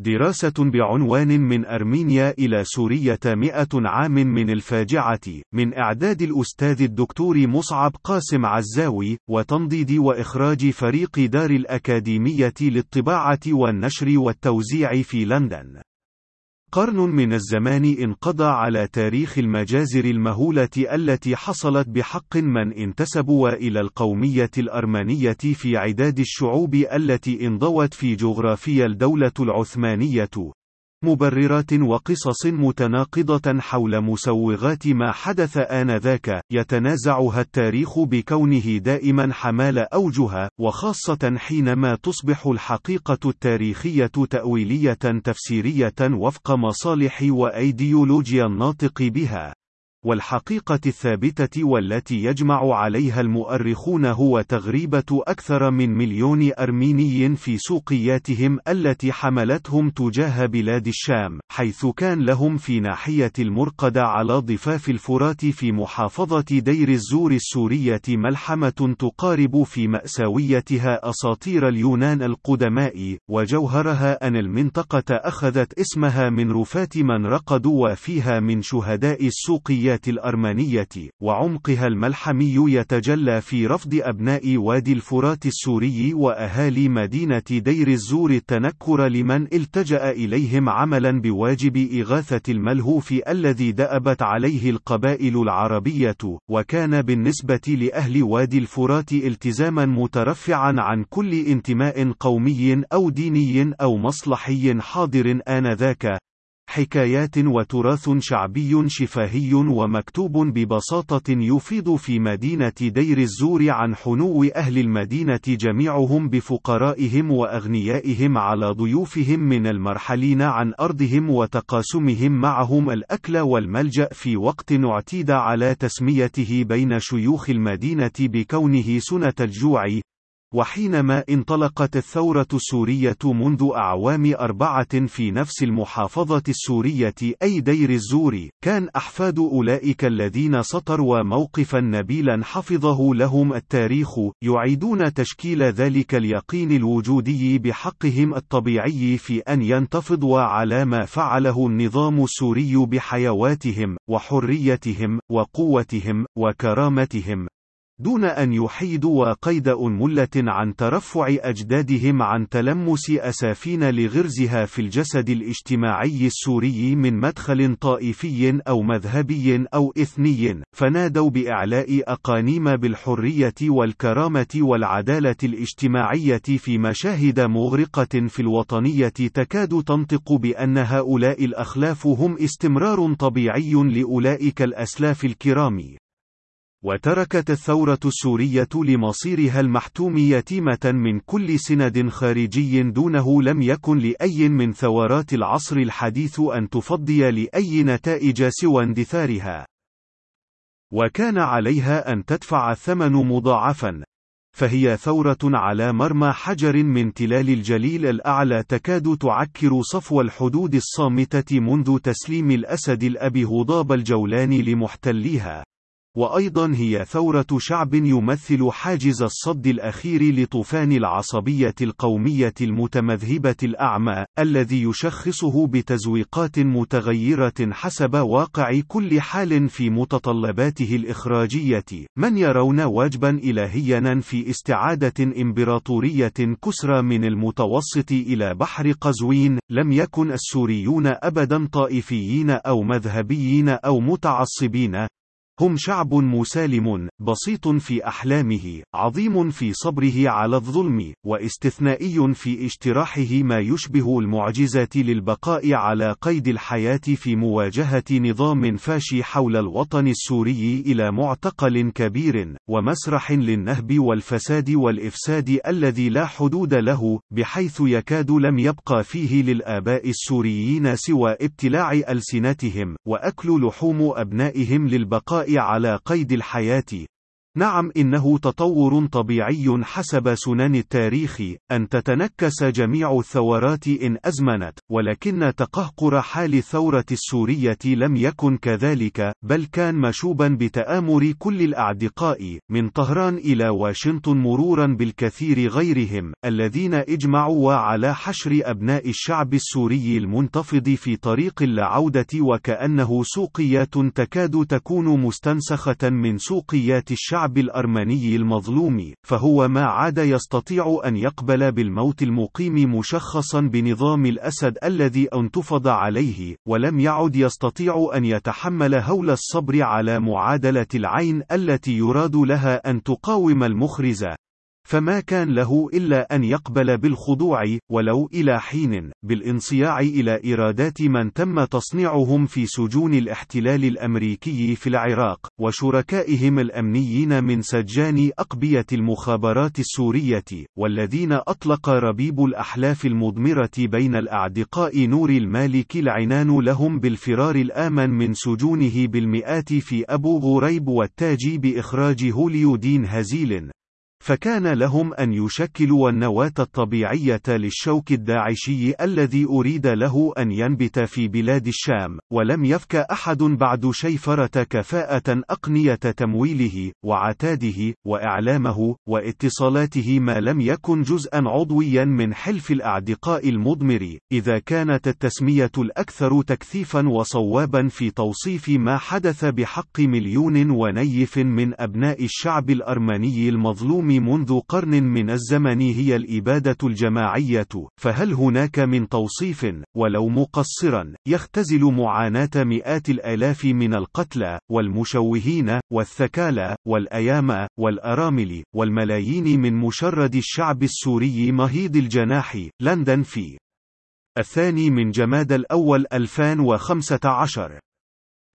دراسة بعنوان من أرمينيا إلى سورية مئة عام من الفاجعة من إعداد الأستاذ الدكتور مصعب قاسم عزاوي وتنضيد وإخراج فريق دار الأكاديمية للطباعة والنشر والتوزيع في لندن. قرن من الزمان انقضى على تاريخ المجازر المهولة التي حصلت بحق من انتسبوا إلى القومية الأرمنية في عداد الشعوب التي انضوت في جغرافيا الدولة العثمانية. مبررات وقصص متناقضة حول مسوغات ما حدث آنذاك، يتنازعها التاريخ بكونه دائما حمال أوجه، وخاصة حينما تصبح الحقيقة التاريخية تأويلية تفسيرية وفق مصالح وأيديولوجيا الناطق بها. والحقيقة الثابتة والتي يجمع عليها المؤرخون هو تغريبة أكثر من مليون أرميني في سوقياتهم التي حملتهم تجاه بلاد الشام، حيث كان لهم في ناحية المرقدة على ضفاف الفرات في محافظة دير الزور السورية ملحمة تقارب في مأساويتها أساطير اليونان القدماء، وجوهرها أن المنطقة أخذت اسمها من رفات من رقدوا وفيها من شهداء السوقيات الأرمنية، وعمقها الملحمي يتجلى في رفض أبناء وادي الفرات السوري وأهالي مدينة دير الزور التنكر لمن التجأ إليهم عملا بواجب إغاثة الملهوف الذي دأبت عليه القبائل العربية، وكان بالنسبة لأهل وادي الفرات التزاما مترفعا عن كل انتماء قومي أو ديني أو مصلحي حاضر آنذاك، حكايات وتراث شعبي شفاهي ومكتوب ببساطة يفيض في مدينة دير الزور عن حنو أهل المدينة جميعهم بفقرائهم وأغنيائهم على ضيوفهم من المرحلين عن أرضهم وتقاسمهم معهم الأكل والملجأ في وقت اعتيد على تسميته بين شيوخ المدينة بكونه سنة الجوع. وحينما انطلقت الثورة السورية منذ أعوام أربعة في نفس المحافظة السورية أي دير الزور، كان أحفاد أولئك الذين سطروا موقفا نبيلا حفظه لهم التاريخ، يعيدون تشكيل ذلك اليقين الوجودي بحقهم الطبيعي في أن ينتفضوا على ما فعله النظام السوري بحيواتهم، وحريتهم، وقوتهم، وكرامتهم، دون أن يحيدوا قيد أنملة عن ترفع أجدادهم عن تلمس أسافين لغرزها في الجسد الاجتماعي السوري من مدخل طائفي أو مذهبي أو إثني، فنادوا بإعلاء أقانيم بالحرية والكرامة والعدالة الاجتماعية في مشاهد مغرقة في الوطنية تكاد تنطق بأن هؤلاء الأخلاف هم استمرار طبيعي لأولئك الأسلاف الكرام. وتركت الثورة السورية لمصيرها المحتوم يتيمة من كل سند خارجي دونه لم يكن لأي من ثورات العصر الحديث أن تفضي لأي نتائج سوى اندثارها. وكان عليها أن تدفع الثمن مضاعفا. فهي ثورة على مرمى حجر من تلال الجليل الأعلى تكاد تعكر صفو الحدود الصامتة منذ تسليم الأسد الأبي هضاب الجولاني لمحتليها. وأيضا هي ثورة شعب يمثل حاجز الصد الأخير لطوفان العصبية القومية المتمذهبة الأعمى، الذي يشخصه بتزويقات متغيرة حسب واقع كل حال في متطلباته الإخراجية، من يرون واجبا إلهيا في استعادة إمبراطورية كسرى من المتوسط إلى بحر قزوين، لم يكن السوريون أبدا طائفيين أو مذهبيين أو متعصبين، هم شعب مسالم، بسيط في أحلامه، عظيم في صبره على الظلم، واستثنائي في اجتراحه ما يشبه المعجزة للبقاء على قيد الحياة في مواجهة نظام فاشي حول الوطن السوري إلى معتقل كبير، ومسرح للنهب والفساد والإفساد الذي لا حدود له، بحيث يكاد لم يبقى فيه للآباء السوريين سوى ابتلاع ألسنتهم، وأكل لحوم أبنائهم للبقاء على قيد الحياة. نعم إنه تطور طبيعي حسب سنن التاريخ أن تتنكس جميع الثورات إن أزمنت ولكن تقهقر حال الثورة السورية لم يكن كذلك بل كان مشوبا بتآمر كل الأعدقاء من طهران إلى واشنطن مرورا بالكثير غيرهم الذين إجمعوا على حشر أبناء الشعب السوري المنتفض في طريق العودة وكأنه سوقيات تكاد تكون مستنسخة من سوقيات الشعب الشعب الأرمني المظلوم، فهو ما عاد يستطيع أن يقبل بالموت المقيم مشخصا بنظام الأسد الذي انتفض عليه، ولم يعد يستطيع أن يتحمل هول الصبر على معادلة العين التي يراد لها أن تقاوم المخرزة، فما كان له إلا أن يقبل بالخضوع ولو إلى حين بالانصياع إلى إرادات من تم تصنيعهم في سجون الاحتلال الأمريكي في العراق وشركائهم الأمنيين من سجان أقبية المخابرات السورية والذين أطلق ربيب الأحلاف المضمرة بين الأعدقاء نور المالك العنان لهم بالفرار الآمن من سجونه بالمئات في أبو غريب والتاج بإخراج هوليودين هزيل. فكان لهم أن يشكلوا النواة الطبيعية للشوك الداعشي الذي أريد له أن ينبت في بلاد الشام، ولم يفك أحد بعد شيفرة كفاءة أقنية تمويله، وعتاده، وإعلامه، واتصالاته ما لم يكن جزءا عضويا من حلف الأعدقاء المضمر، إذا كانت التسمية الأكثر تكثيفا وصوابا في توصيف ما حدث بحق مليون ونيف من أبناء الشعب الأرمني المظلوم منذ قرن من الزمن هي الإبادة الجماعية، فهل هناك من توصيف، ولو مقصرا، يختزل معاناة مئات الآلاف من القتلى، والمشوهين، والثكالى، والأيام، والأرامل، والملايين من مشرد الشعب السوري مهيض الجناح، لندن في الثاني من جماد الأول 2015